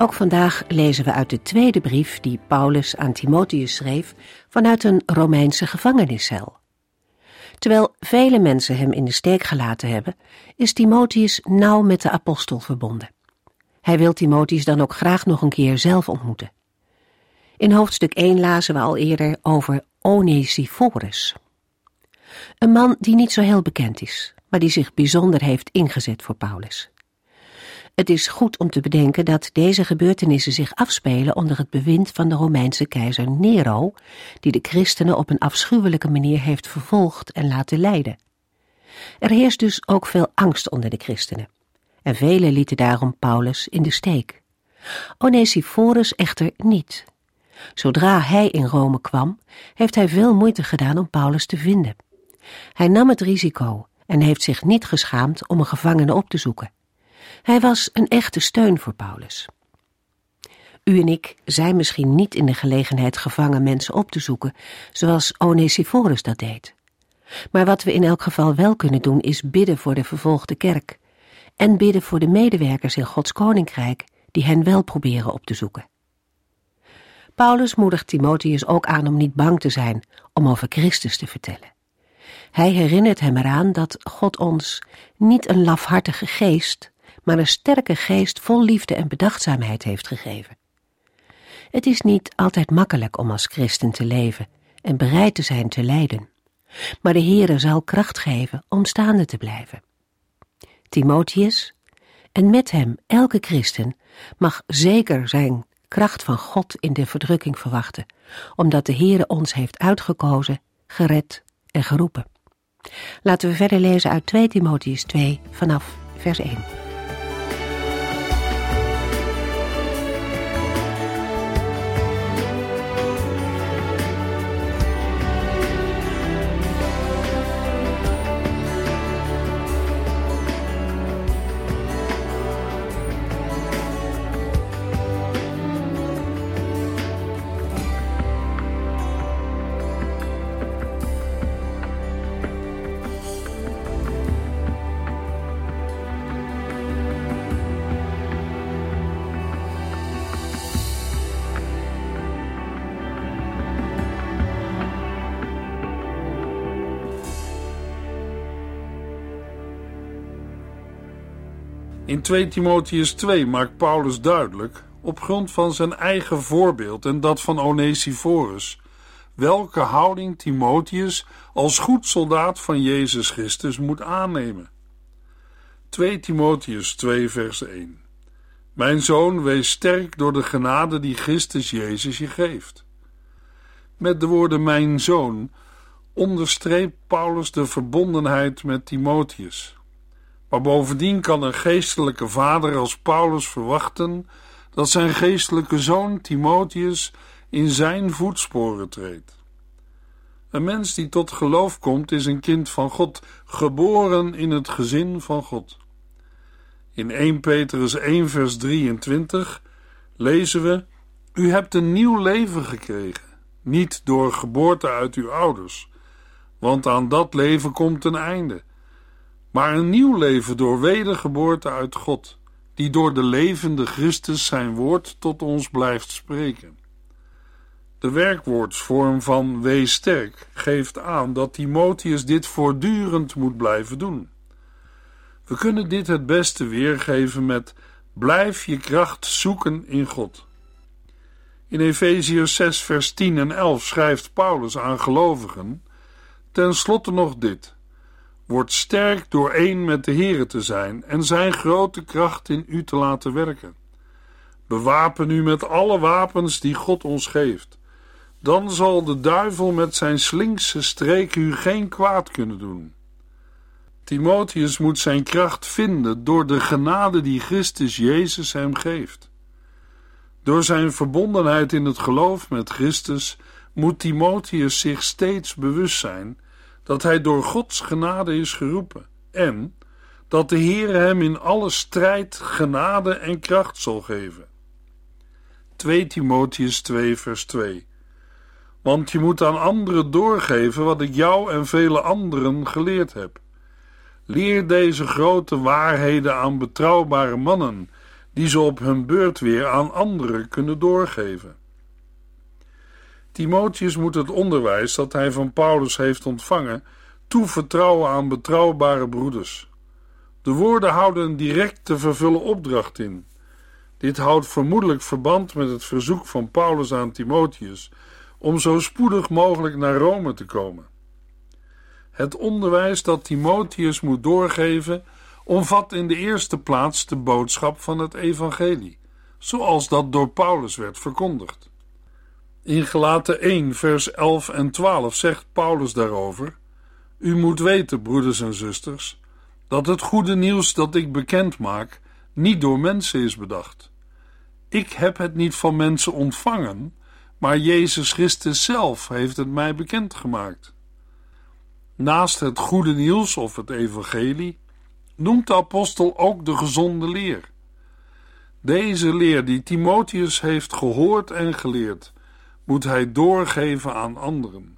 Ook vandaag lezen we uit de tweede brief die Paulus aan Timotheus schreef vanuit een Romeinse gevangeniscel. Terwijl vele mensen hem in de steek gelaten hebben, is Timotheus nauw met de apostel verbonden. Hij wil Timotheus dan ook graag nog een keer zelf ontmoeten. In hoofdstuk 1 lazen we al eerder over Onesiphorus. Een man die niet zo heel bekend is, maar die zich bijzonder heeft ingezet voor Paulus. Het is goed om te bedenken dat deze gebeurtenissen zich afspelen onder het bewind van de Romeinse keizer Nero, die de christenen op een afschuwelijke manier heeft vervolgd en laten lijden. Er heerst dus ook veel angst onder de christenen, en velen lieten daarom Paulus in de steek. Onesiphorus echter niet. Zodra hij in Rome kwam, heeft hij veel moeite gedaan om Paulus te vinden. Hij nam het risico en heeft zich niet geschaamd om een gevangene op te zoeken. Hij was een echte steun voor Paulus. U en ik zijn misschien niet in de gelegenheid gevangen mensen op te zoeken, zoals Onesiphorus dat deed. Maar wat we in elk geval wel kunnen doen, is bidden voor de vervolgde kerk en bidden voor de medewerkers in Gods koninkrijk die hen wel proberen op te zoeken. Paulus moedigt Timotheus ook aan om niet bang te zijn om over Christus te vertellen. Hij herinnert hem eraan dat God ons niet een lafhartige geest, maar een sterke geest vol liefde en bedachtzaamheid heeft gegeven. Het is niet altijd makkelijk om als christen te leven en bereid te zijn te lijden, maar de Heere zal kracht geven om staande te blijven. Timotheus, en met hem elke christen, mag zeker zijn kracht van God in de verdrukking verwachten, omdat de Heere ons heeft uitgekozen, gered en geroepen. Laten we verder lezen uit 2 Timotheus 2 vanaf vers 1. In 2 Timotheus 2 maakt Paulus duidelijk, op grond van zijn eigen voorbeeld en dat van Onesiphorus, welke houding Timotheus als goed soldaat van Jezus Christus moet aannemen. 2 Timotheus 2 vers 1 Mijn zoon, wees sterk door de genade die Christus Jezus je geeft. Met de woorden mijn zoon onderstreept Paulus de verbondenheid met Timotheus. Maar bovendien kan een geestelijke vader als Paulus verwachten dat zijn geestelijke zoon Timotheus in zijn voetsporen treedt. Een mens die tot geloof komt is een kind van God, geboren in het gezin van God. In 1 Petrus 1 vers 23 lezen we: U hebt een nieuw leven gekregen, niet door geboorte uit uw ouders, want aan dat leven komt een einde maar een nieuw leven door wedergeboorte uit God, die door de levende Christus zijn woord tot ons blijft spreken. De werkwoordsvorm van wees sterk geeft aan dat Timotheus dit voortdurend moet blijven doen. We kunnen dit het beste weergeven met blijf je kracht zoeken in God. In Efeziërs 6 vers 10 en 11 schrijft Paulus aan gelovigen ten slotte nog dit Word sterk door één met de Here te zijn en zijn grote kracht in u te laten werken. Bewapen u met alle wapens die God ons geeft. Dan zal de duivel met zijn slinkse streek u geen kwaad kunnen doen. Timotheus moet zijn kracht vinden door de genade die Christus Jezus hem geeft. Door zijn verbondenheid in het geloof met Christus moet Timotheus zich steeds bewust zijn dat hij door Gods genade is geroepen en dat de Heer hem in alle strijd genade en kracht zal geven. 2 Timotheus 2 vers 2 Want je moet aan anderen doorgeven wat ik jou en vele anderen geleerd heb. Leer deze grote waarheden aan betrouwbare mannen, die ze op hun beurt weer aan anderen kunnen doorgeven. Timotheus moet het onderwijs dat hij van Paulus heeft ontvangen toevertrouwen aan betrouwbare broeders. De woorden houden een direct te vervullen opdracht in. Dit houdt vermoedelijk verband met het verzoek van Paulus aan Timotheus om zo spoedig mogelijk naar Rome te komen. Het onderwijs dat Timotheus moet doorgeven omvat in de eerste plaats de boodschap van het evangelie, zoals dat door Paulus werd verkondigd. In Gelaten 1 vers 11 en 12 zegt Paulus daarover: U moet weten, broeders en zusters, dat het goede nieuws dat ik bekend maak niet door mensen is bedacht. Ik heb het niet van mensen ontvangen, maar Jezus Christus zelf heeft het mij bekendgemaakt. Naast het goede nieuws of het evangelie noemt de apostel ook de gezonde leer. Deze leer die Timotheus heeft gehoord en geleerd, moet hij doorgeven aan anderen.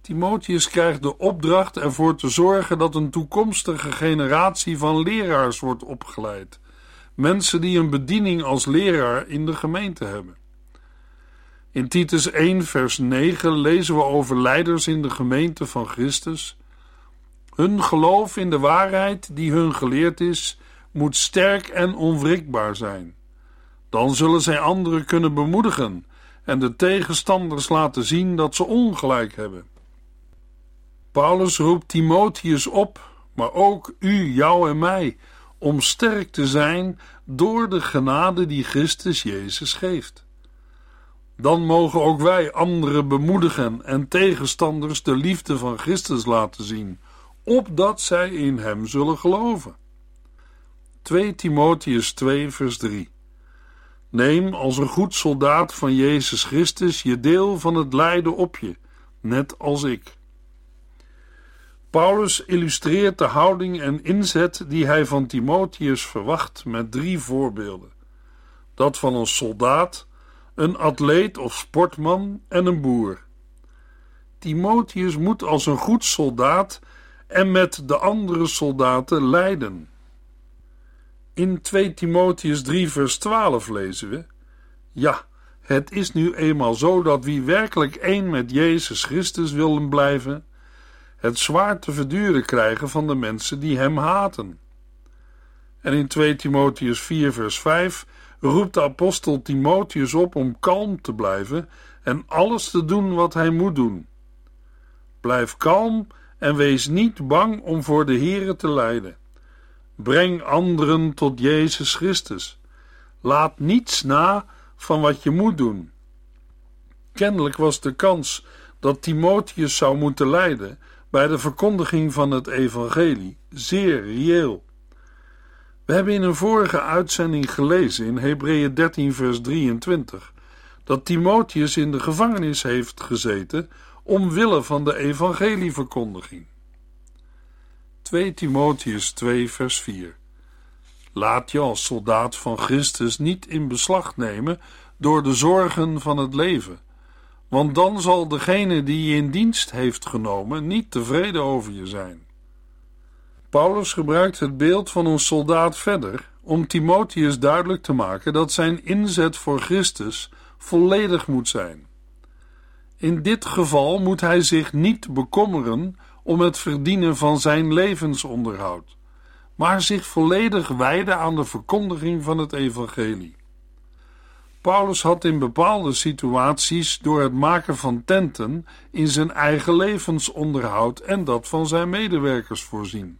Timotheus krijgt de opdracht ervoor te zorgen dat een toekomstige generatie van leraars wordt opgeleid. Mensen die een bediening als leraar in de gemeente hebben. In Titus 1, vers 9 lezen we over leiders in de gemeente van Christus. Hun geloof in de waarheid die hun geleerd is, moet sterk en onwrikbaar zijn. Dan zullen zij anderen kunnen bemoedigen en de tegenstanders laten zien dat ze ongelijk hebben. Paulus roept Timotheus op, maar ook u, jou en mij, om sterk te zijn door de genade die Christus Jezus geeft. Dan mogen ook wij anderen bemoedigen en tegenstanders de liefde van Christus laten zien, opdat zij in Hem zullen geloven. 2 Timotheus 2 vers 3 Neem als een goed soldaat van Jezus Christus je deel van het lijden op je, net als ik. Paulus illustreert de houding en inzet die hij van Timotheus verwacht met drie voorbeelden: dat van een soldaat, een atleet of sportman en een boer. Timotheus moet als een goed soldaat en met de andere soldaten lijden. In 2 Timotheus 3, vers 12 lezen we: Ja, het is nu eenmaal zo dat wie werkelijk één met Jezus Christus willen blijven, het zwaar te verduren krijgen van de mensen die hem haten. En in 2 Timotheus 4, vers 5 roept de apostel Timotheus op om kalm te blijven en alles te doen wat hij moet doen. Blijf kalm en wees niet bang om voor de Here te lijden. Breng anderen tot Jezus Christus. Laat niets na van wat je moet doen. Kennelijk was de kans dat Timotheus zou moeten lijden bij de verkondiging van het evangelie zeer reëel. We hebben in een vorige uitzending gelezen in Hebreeën 13 vers 23 dat Timotheus in de gevangenis heeft gezeten omwille van de evangelieverkondiging. 2 Timotheus 2 vers 4 Laat je als soldaat van Christus niet in beslag nemen door de zorgen van het leven want dan zal degene die je in dienst heeft genomen niet tevreden over je zijn. Paulus gebruikt het beeld van een soldaat verder om Timotheus duidelijk te maken dat zijn inzet voor Christus volledig moet zijn. In dit geval moet hij zich niet bekommeren om het verdienen van zijn levensonderhoud, maar zich volledig wijden aan de verkondiging van het evangelie. Paulus had in bepaalde situaties door het maken van tenten in zijn eigen levensonderhoud en dat van zijn medewerkers voorzien.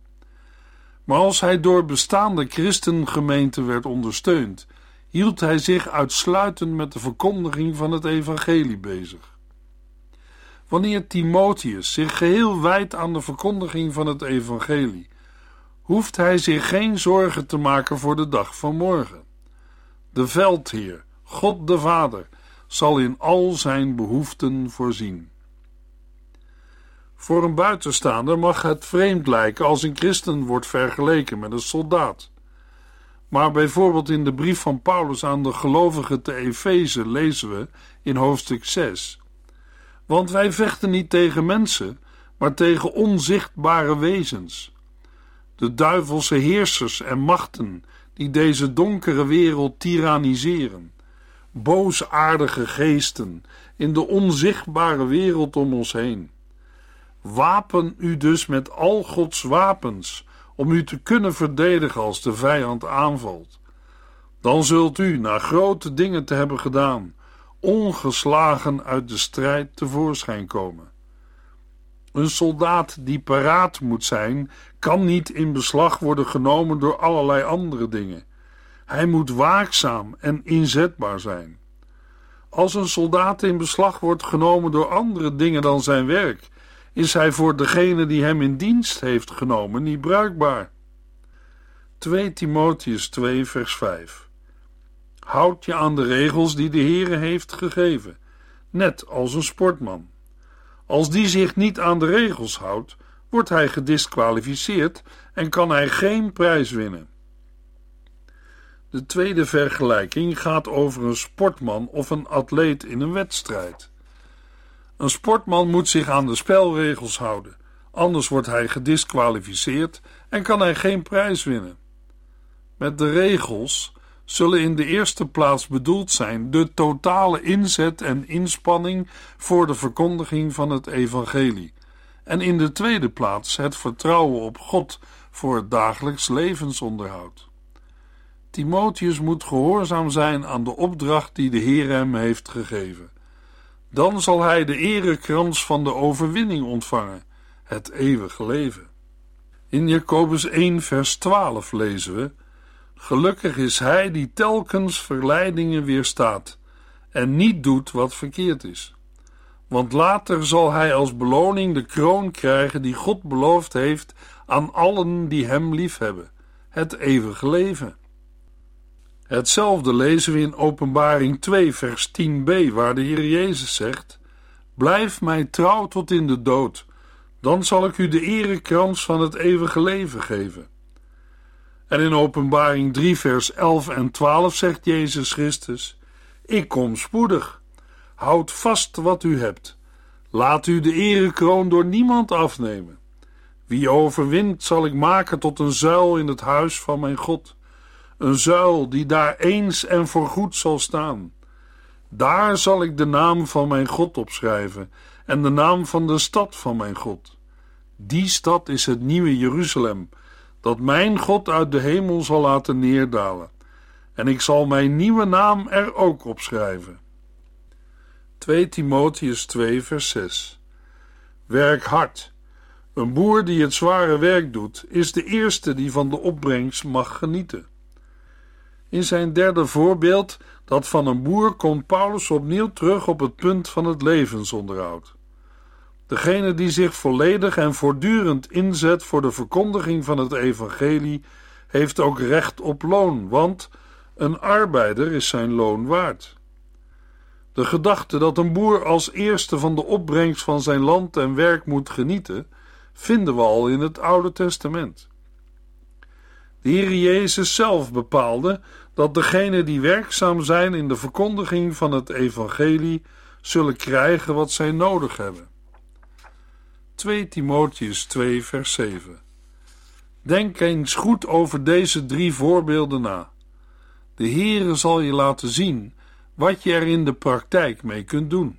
Maar als hij door bestaande christengemeenten werd ondersteund, hield hij zich uitsluitend met de verkondiging van het evangelie bezig. Wanneer Timotheus zich geheel wijdt aan de verkondiging van het evangelie, hoeft hij zich geen zorgen te maken voor de dag van morgen. De veldheer, God de Vader, zal in al zijn behoeften voorzien. Voor een buitenstaander mag het vreemd lijken als een christen wordt vergeleken met een soldaat. Maar bijvoorbeeld in de brief van Paulus aan de gelovigen te Efeze lezen we in hoofdstuk 6. Want wij vechten niet tegen mensen, maar tegen onzichtbare wezens. De duivelse heersers en machten die deze donkere wereld tyranniseren. Boosaardige geesten in de onzichtbare wereld om ons heen. Wapen u dus met al Gods wapens om u te kunnen verdedigen als de vijand aanvalt. Dan zult u, na grote dingen te hebben gedaan, ongeslagen uit de strijd tevoorschijn komen. Een soldaat die paraat moet zijn, kan niet in beslag worden genomen door allerlei andere dingen. Hij moet waakzaam en inzetbaar zijn. Als een soldaat in beslag wordt genomen door andere dingen dan zijn werk, is hij voor degene die hem in dienst heeft genomen niet bruikbaar. 2 Timotheus 2 vers 5 Houd je aan de regels die de Heere heeft gegeven, net als een sportman. Als die zich niet aan de regels houdt, wordt hij gedisqualificeerd en kan hij geen prijs winnen. De tweede vergelijking gaat over een sportman of een atleet in een wedstrijd. Een sportman moet zich aan de spelregels houden, anders wordt hij gedisqualificeerd en kan hij geen prijs winnen. Met de regels zullen in de eerste plaats bedoeld zijn de totale inzet en inspanning voor de verkondiging van het evangelie, en in de tweede plaats het vertrouwen op God voor het dagelijks levensonderhoud. Timotheus moet gehoorzaam zijn aan de opdracht die de Heer hem heeft gegeven. Dan zal hij de erekrans van de overwinning ontvangen, het eeuwige leven. In Jacobus 1 vers 12 lezen we Gelukkig is hij die telkens verleidingen weerstaat en niet doet wat verkeerd is. Want later zal hij als beloning de kroon krijgen die God beloofd heeft aan allen die hem liefhebben, het eeuwige leven. Hetzelfde lezen we in Openbaring 2, vers 10b, waar de Heer Jezus zegt: Blijf mij trouw tot in de dood, dan zal ik u de erekrans van het eeuwige leven geven. En in Openbaring 3, vers 11 en 12 zegt Jezus Christus: Ik kom spoedig. Houd vast wat u hebt. Laat u de erekroon door niemand afnemen. Wie overwint, zal ik maken tot een zuil in het huis van mijn God. Een zuil die daar eens en voorgoed zal staan. Daar zal ik de naam van mijn God opschrijven en de naam van de stad van mijn God. Die stad is het nieuwe Jeruzalem dat mijn God uit de hemel zal laten neerdalen. En ik zal mijn nieuwe naam er ook op schrijven. 2 Timotheus 2 vers 6 Werk hard. Een boer die het zware werk doet, is de eerste die van de opbrengst mag genieten. In zijn derde voorbeeld, dat van een boer, komt Paulus opnieuw terug op het punt van het levensonderhoud. Degene die zich volledig en voortdurend inzet voor de verkondiging van het evangelie, heeft ook recht op loon, want een arbeider is zijn loon waard. De gedachte dat een boer als eerste van de opbrengst van zijn land en werk moet genieten, vinden we al in het Oude Testament. De Heer Jezus zelf bepaalde dat degenen die werkzaam zijn in de verkondiging van het evangelie zullen krijgen wat zij nodig hebben. 2 Timotheus 2, vers 7. Denk eens goed over deze drie voorbeelden na. De Heere zal je laten zien wat je er in de praktijk mee kunt doen.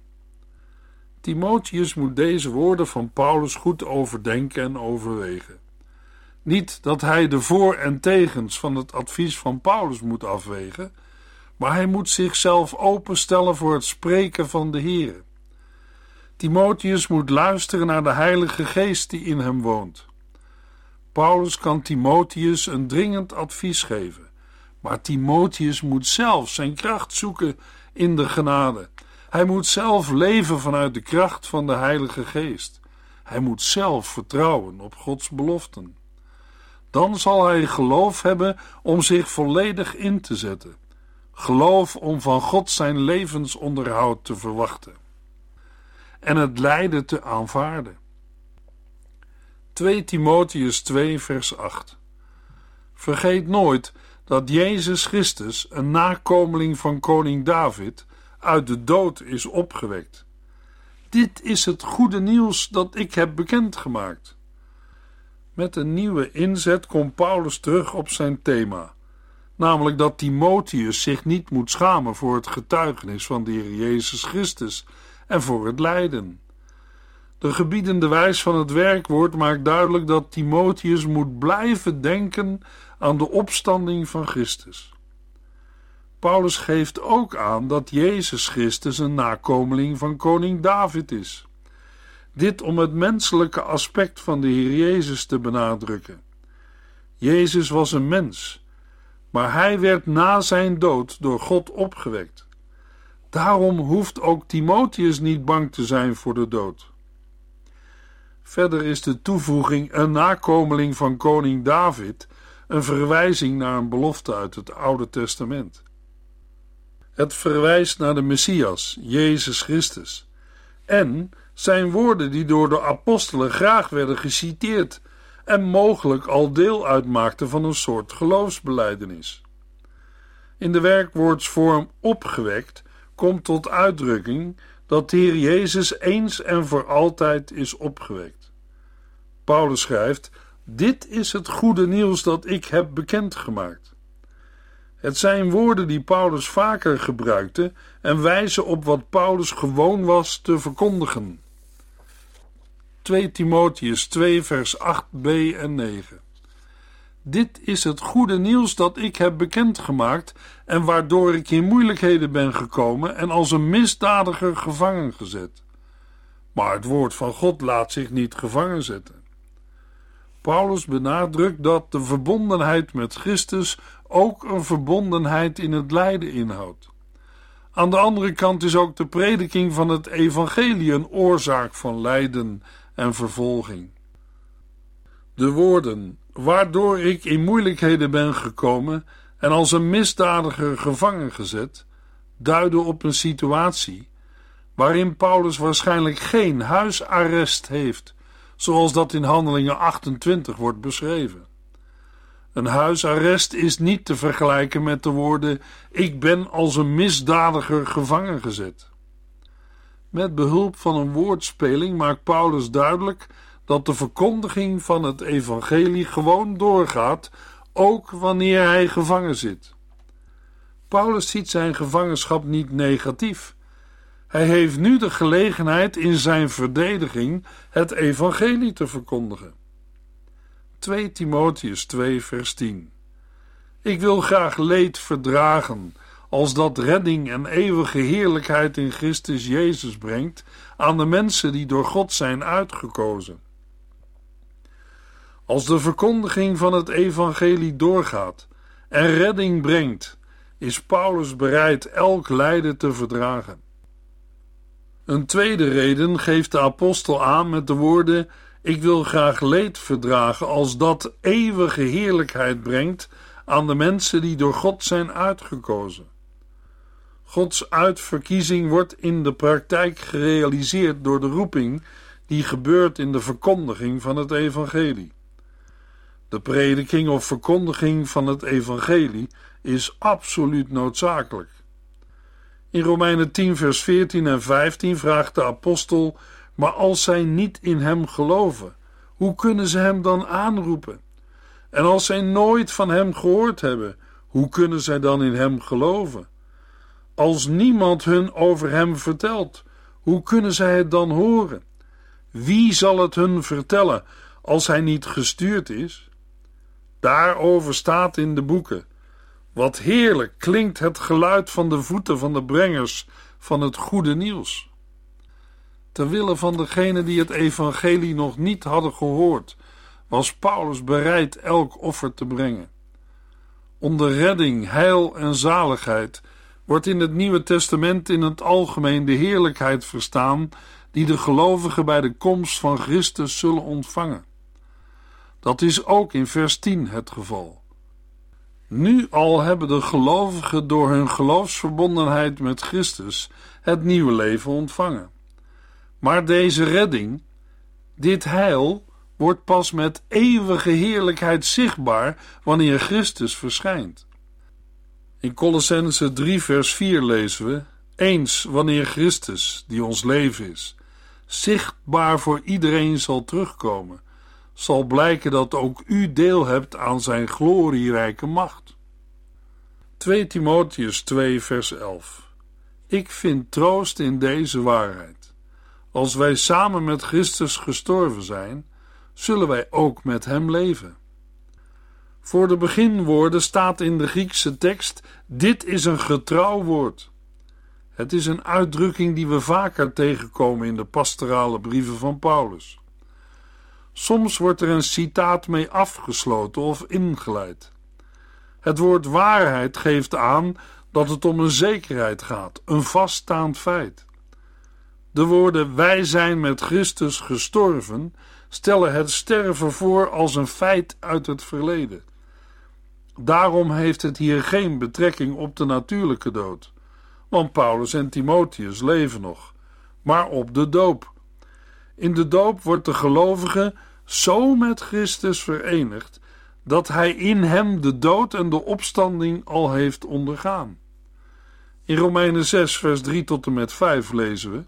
Timotheus moet deze woorden van Paulus goed overdenken en overwegen. Niet dat hij de voor- en tegens van het advies van Paulus moet afwegen, maar hij moet zichzelf openstellen voor het spreken van de Heere. Timotheus moet luisteren naar de Heilige Geest die in hem woont. Paulus kan Timotheus een dringend advies geven, maar Timotheus moet zelf zijn kracht zoeken in de genade. Hij moet zelf leven vanuit de kracht van de Heilige Geest. Hij moet zelf vertrouwen op Gods beloften. Dan zal hij geloof hebben om zich volledig in te zetten. geloof om van God zijn levensonderhoud te verwachten en het lijden te aanvaarden. 2 Timotheus 2 vers 8 Vergeet nooit dat Jezus Christus, een nakomeling van koning David, uit de dood is opgewekt. Dit is het goede nieuws dat ik heb bekendgemaakt. Met een nieuwe inzet komt Paulus terug op zijn thema, namelijk dat Timotheus zich niet moet schamen voor het getuigenis van de Heer Jezus Christus en voor het lijden. De gebiedende wijs van het werkwoord maakt duidelijk dat Timotheus moet blijven denken aan de opstanding van Christus. Paulus geeft ook aan dat Jezus Christus een nakomeling van koning David is. Dit om het menselijke aspect van de Heer Jezus te benadrukken. Jezus was een mens, maar hij werd na zijn dood door God opgewekt. Daarom hoeft ook Timotheus niet bang te zijn voor de dood. Verder is de toevoeging een nakomeling van koning David een verwijzing naar een belofte uit het Oude Testament. Het verwijst naar de Messias, Jezus Christus, en zijn woorden die door de apostelen graag werden geciteerd en mogelijk al deel uitmaakten van een soort geloofsbeleidenis. In de werkwoordsvorm opgewekt komt tot uitdrukking dat de Heer Jezus eens en voor altijd is opgewekt. Paulus schrijft: Dit is het goede nieuws dat ik heb bekendgemaakt. Het zijn woorden die Paulus vaker gebruikte en wijzen op wat Paulus gewoon was te verkondigen. 2 Timotheus 2, vers 8b en 9. Dit is het goede nieuws dat ik heb bekendgemaakt en waardoor ik in moeilijkheden ben gekomen en als een misdadiger gevangen gezet. Maar het woord van God laat zich niet gevangen zetten. Paulus benadrukt dat de verbondenheid met Christus ook een verbondenheid in het lijden inhoudt. Aan de andere kant is ook de prediking van het evangelie een oorzaak van lijden en vervolging. De woorden, waardoor ik in moeilijkheden ben gekomen en als een misdadiger gevangen gezet, duiden op een situatie waarin Paulus waarschijnlijk geen huisarrest heeft, zoals dat in Handelingen 28 wordt beschreven. Een huisarrest is niet te vergelijken met de woorden: Ik ben als een misdadiger gevangen gezet. Met behulp van een woordspeling maakt Paulus duidelijk dat de verkondiging van het evangelie gewoon doorgaat, ook wanneer hij gevangen zit. Paulus ziet zijn gevangenschap niet negatief. Hij heeft nu de gelegenheid in zijn verdediging het evangelie te verkondigen. 2 Timotheus 2 vers 10 Ik wil graag leed verdragen, als dat redding en eeuwige heerlijkheid in Christus Jezus brengt aan de mensen die door God zijn uitgekozen. Als de verkondiging van het evangelie doorgaat en redding brengt, is Paulus bereid elk lijden te verdragen. Een tweede reden geeft de apostel aan met de woorden: Ik wil graag leed verdragen als dat eeuwige heerlijkheid brengt aan de mensen die door God zijn uitgekozen. Gods uitverkiezing wordt in de praktijk gerealiseerd door de roeping die gebeurt in de verkondiging van het evangelie. De prediking of verkondiging van het evangelie is absoluut noodzakelijk. In Romeinen 10, vers 14 en 15 vraagt de apostel: Maar als zij niet in hem geloven, hoe kunnen ze hem dan aanroepen? En als zij nooit van hem gehoord hebben, hoe kunnen zij dan in hem geloven? Als niemand hun over hem vertelt, hoe kunnen zij het dan horen? Wie zal het hun vertellen als hij niet gestuurd is? Daarover staat in de boeken. Wat heerlijk klinkt het geluid van de voeten van de brengers van het goede nieuws. Terwille van degenen die het evangelie nog niet hadden gehoord, was Paulus bereid elk offer te brengen. Onder redding, heil en zaligheid wordt in het Nieuwe Testament in het algemeen de heerlijkheid verstaan die de gelovigen bij de komst van Christus zullen ontvangen. Dat is ook in vers 10 het geval. Nu al hebben de gelovigen door hun geloofsverbondenheid met Christus het nieuwe leven ontvangen. Maar deze redding, dit heil, wordt pas met eeuwige heerlijkheid zichtbaar wanneer Christus verschijnt. In Colossense 3 vers 4 lezen we: Eens wanneer Christus, die ons leven is, zichtbaar voor iedereen zal terugkomen, zal blijken dat ook u deel hebt aan zijn glorierijke macht. 2 Timotheus 2 vers 11 Ik vind troost in deze waarheid. Als wij samen met Christus gestorven zijn, zullen wij ook met hem leven. Voor de beginwoorden staat in de Griekse tekst: Dit is een getrouw woord. Het is een uitdrukking die we vaker tegenkomen in de pastorale brieven van Paulus. Soms wordt er een citaat mee afgesloten of ingeleid. Het woord waarheid geeft aan dat het om een zekerheid gaat, een vaststaand feit. De woorden wij zijn met Christus gestorven stellen het sterven voor als een feit uit het verleden. Daarom heeft het hier geen betrekking op de natuurlijke dood, want Paulus en Timotheus leven nog, maar op de doop. In de doop wordt de gelovige zo met Christus verenigd dat hij in hem de dood en de opstanding al heeft ondergaan. In Romeinen 6, vers 3 tot en met 5 lezen we: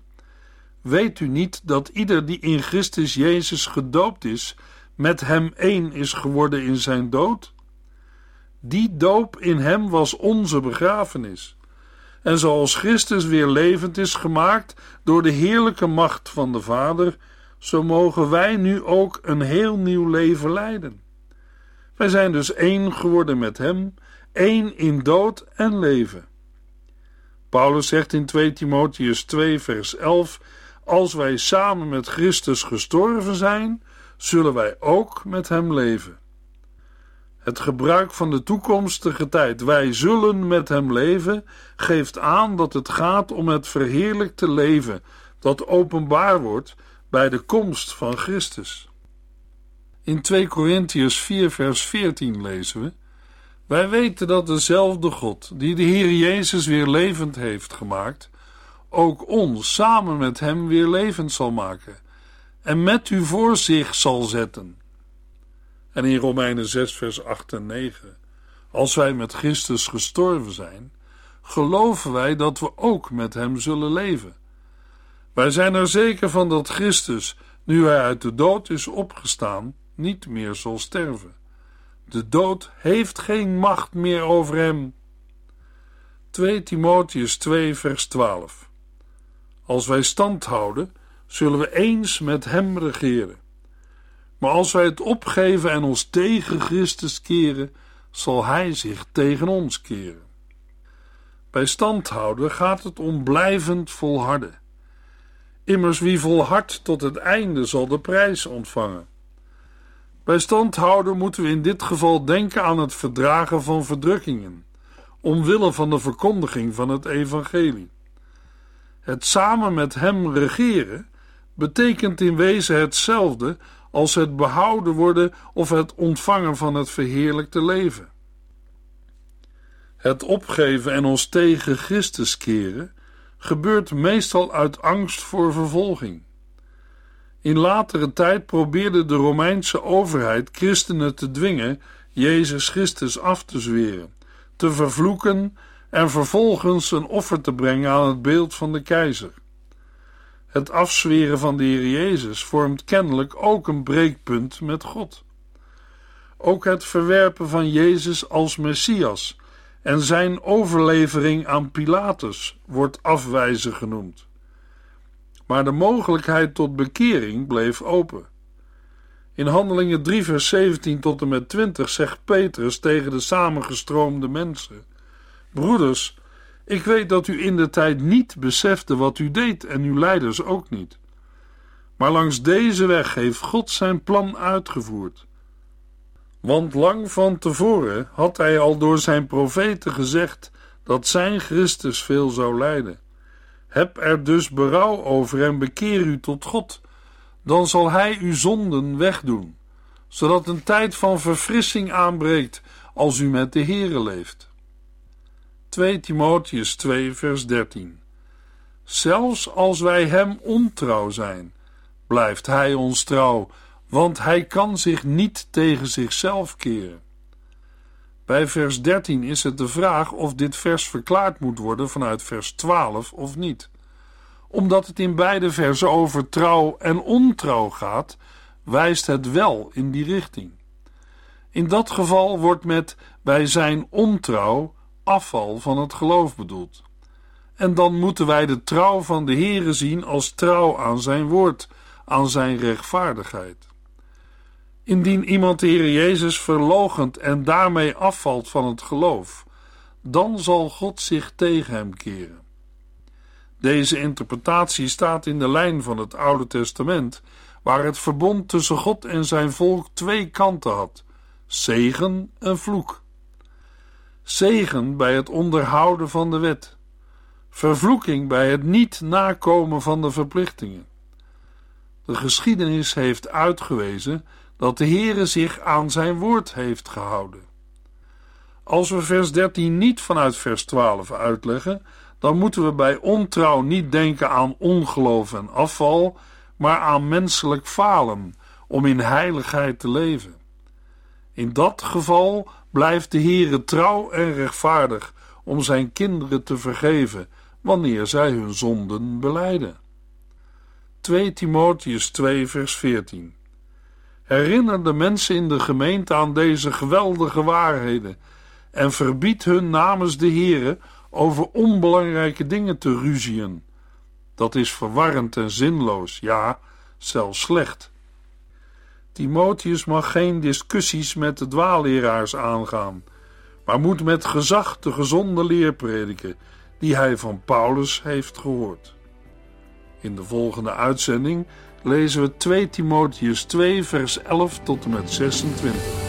Weet u niet dat ieder die in Christus Jezus gedoopt is, met hem één is geworden in zijn dood? Die doop in hem was onze begrafenis. En zoals Christus weer levend is gemaakt door de heerlijke macht van de Vader, zo mogen wij nu ook een heel nieuw leven leiden. Wij zijn dus één geworden met Hem, één in dood en leven. Paulus zegt in 2 Timotheus 2, vers 11: Als wij samen met Christus gestorven zijn, zullen wij ook met Hem leven. Het gebruik van de toekomstige tijd, wij zullen met Hem leven, geeft aan dat het gaat om het verheerlijkte leven dat openbaar wordt bij de komst van Christus. In 2 Korintiërs 4 vers 14 lezen we: Wij weten dat dezelfde God, die de Heer Jezus weer levend heeft gemaakt, ook ons samen met hem weer levend zal maken en met u voor zich zal zetten. En in Romeinen 6 vers 8 en 9: Als wij met Christus gestorven zijn, geloven wij dat we ook met hem zullen leven. Wij zijn er zeker van dat Christus, nu hij uit de dood is opgestaan, niet meer zal sterven. De dood heeft geen macht meer over hem. 2 Timotheus 2 vers 12 Als wij stand houden, zullen we eens met hem regeren. Maar als wij het opgeven en ons tegen Christus keren, zal hij zich tegen ons keren. Bij standhouden gaat het om blijvend volharden. Immers wie volhardt tot het einde zal de prijs ontvangen. Bij standhouden moeten we in dit geval denken aan het verdragen van verdrukkingen, omwille van de verkondiging van het evangelie. Het samen met hem regeren betekent in wezen hetzelfde als het behouden worden of het ontvangen van het verheerlijkte leven. Het opgeven en ons tegen Christus keren gebeurt meestal uit angst voor vervolging. In latere tijd probeerde de Romeinse overheid christenen te dwingen Jezus Christus af te zweren, te vervloeken en vervolgens een offer te brengen aan het beeld van de keizer. Het afzweren van de Heer Jezus vormt kennelijk ook een breekpunt met God. Ook het verwerpen van Jezus als Messias en zijn overlevering aan Pilatus wordt afwijzen genoemd. Maar de mogelijkheid tot bekering bleef open. In Handelingen 3, vers 17 tot en met 20 zegt Petrus tegen de samengestroomde mensen: Broeders, ik weet dat u in de tijd niet besefte wat u deed en uw leiders ook niet. Maar langs deze weg heeft God zijn plan uitgevoerd. Want lang van tevoren had hij al door zijn profeten gezegd dat zijn Christus veel zou lijden. Heb er dus berouw over en bekeer u tot God, dan zal hij uw zonden wegdoen, zodat een tijd van verfrissing aanbreekt als u met de Heere leeft. 2 Timotheus 2 vers 13 Zelfs als wij hem ontrouw zijn, blijft hij ons trouw, want hij kan zich niet tegen zichzelf keren. Bij vers 13 is het de vraag of dit vers verklaard moet worden vanuit vers 12 of niet. Omdat het in beide versen over trouw en ontrouw gaat, wijst het wel in die richting. In dat geval wordt met bij zijn ontrouw afval van het geloof bedoeld. En dan moeten wij de trouw van de Heere zien als trouw aan zijn woord, aan zijn rechtvaardigheid. Indien iemand de Heer Jezus verlogent en daarmee afvalt van het geloof, dan zal God zich tegen hem keren. Deze interpretatie staat in de lijn van het Oude Testament, waar het verbond tussen God en zijn volk twee kanten had: zegen en vloek. Zegen bij het onderhouden van de wet, vervloeking bij het niet nakomen van de verplichtingen. De geschiedenis heeft uitgewezen dat de Heere zich aan zijn woord heeft gehouden. Als we vers 13 niet vanuit vers 12 uitleggen, dan moeten we bij ontrouw niet denken aan ongeloof en afval, maar aan menselijk falen om in heiligheid te leven. In dat geval blijft de Heere trouw en rechtvaardig om zijn kinderen te vergeven wanneer zij hun zonden beleiden. 2 Timotheus 2 vers 14 Herinner de mensen in de gemeente aan deze geweldige waarheden en verbied hun namens de Heere over onbelangrijke dingen te ruzien. Dat is verwarrend en zinloos, ja, zelfs slecht. Timotheus mag geen discussies met de dwaalleraars aangaan, maar moet met gezag de gezonde leer prediken die hij van Paulus heeft gehoord. In de volgende uitzending lezen we 2 Timotheus 2, vers 11 tot en met 26.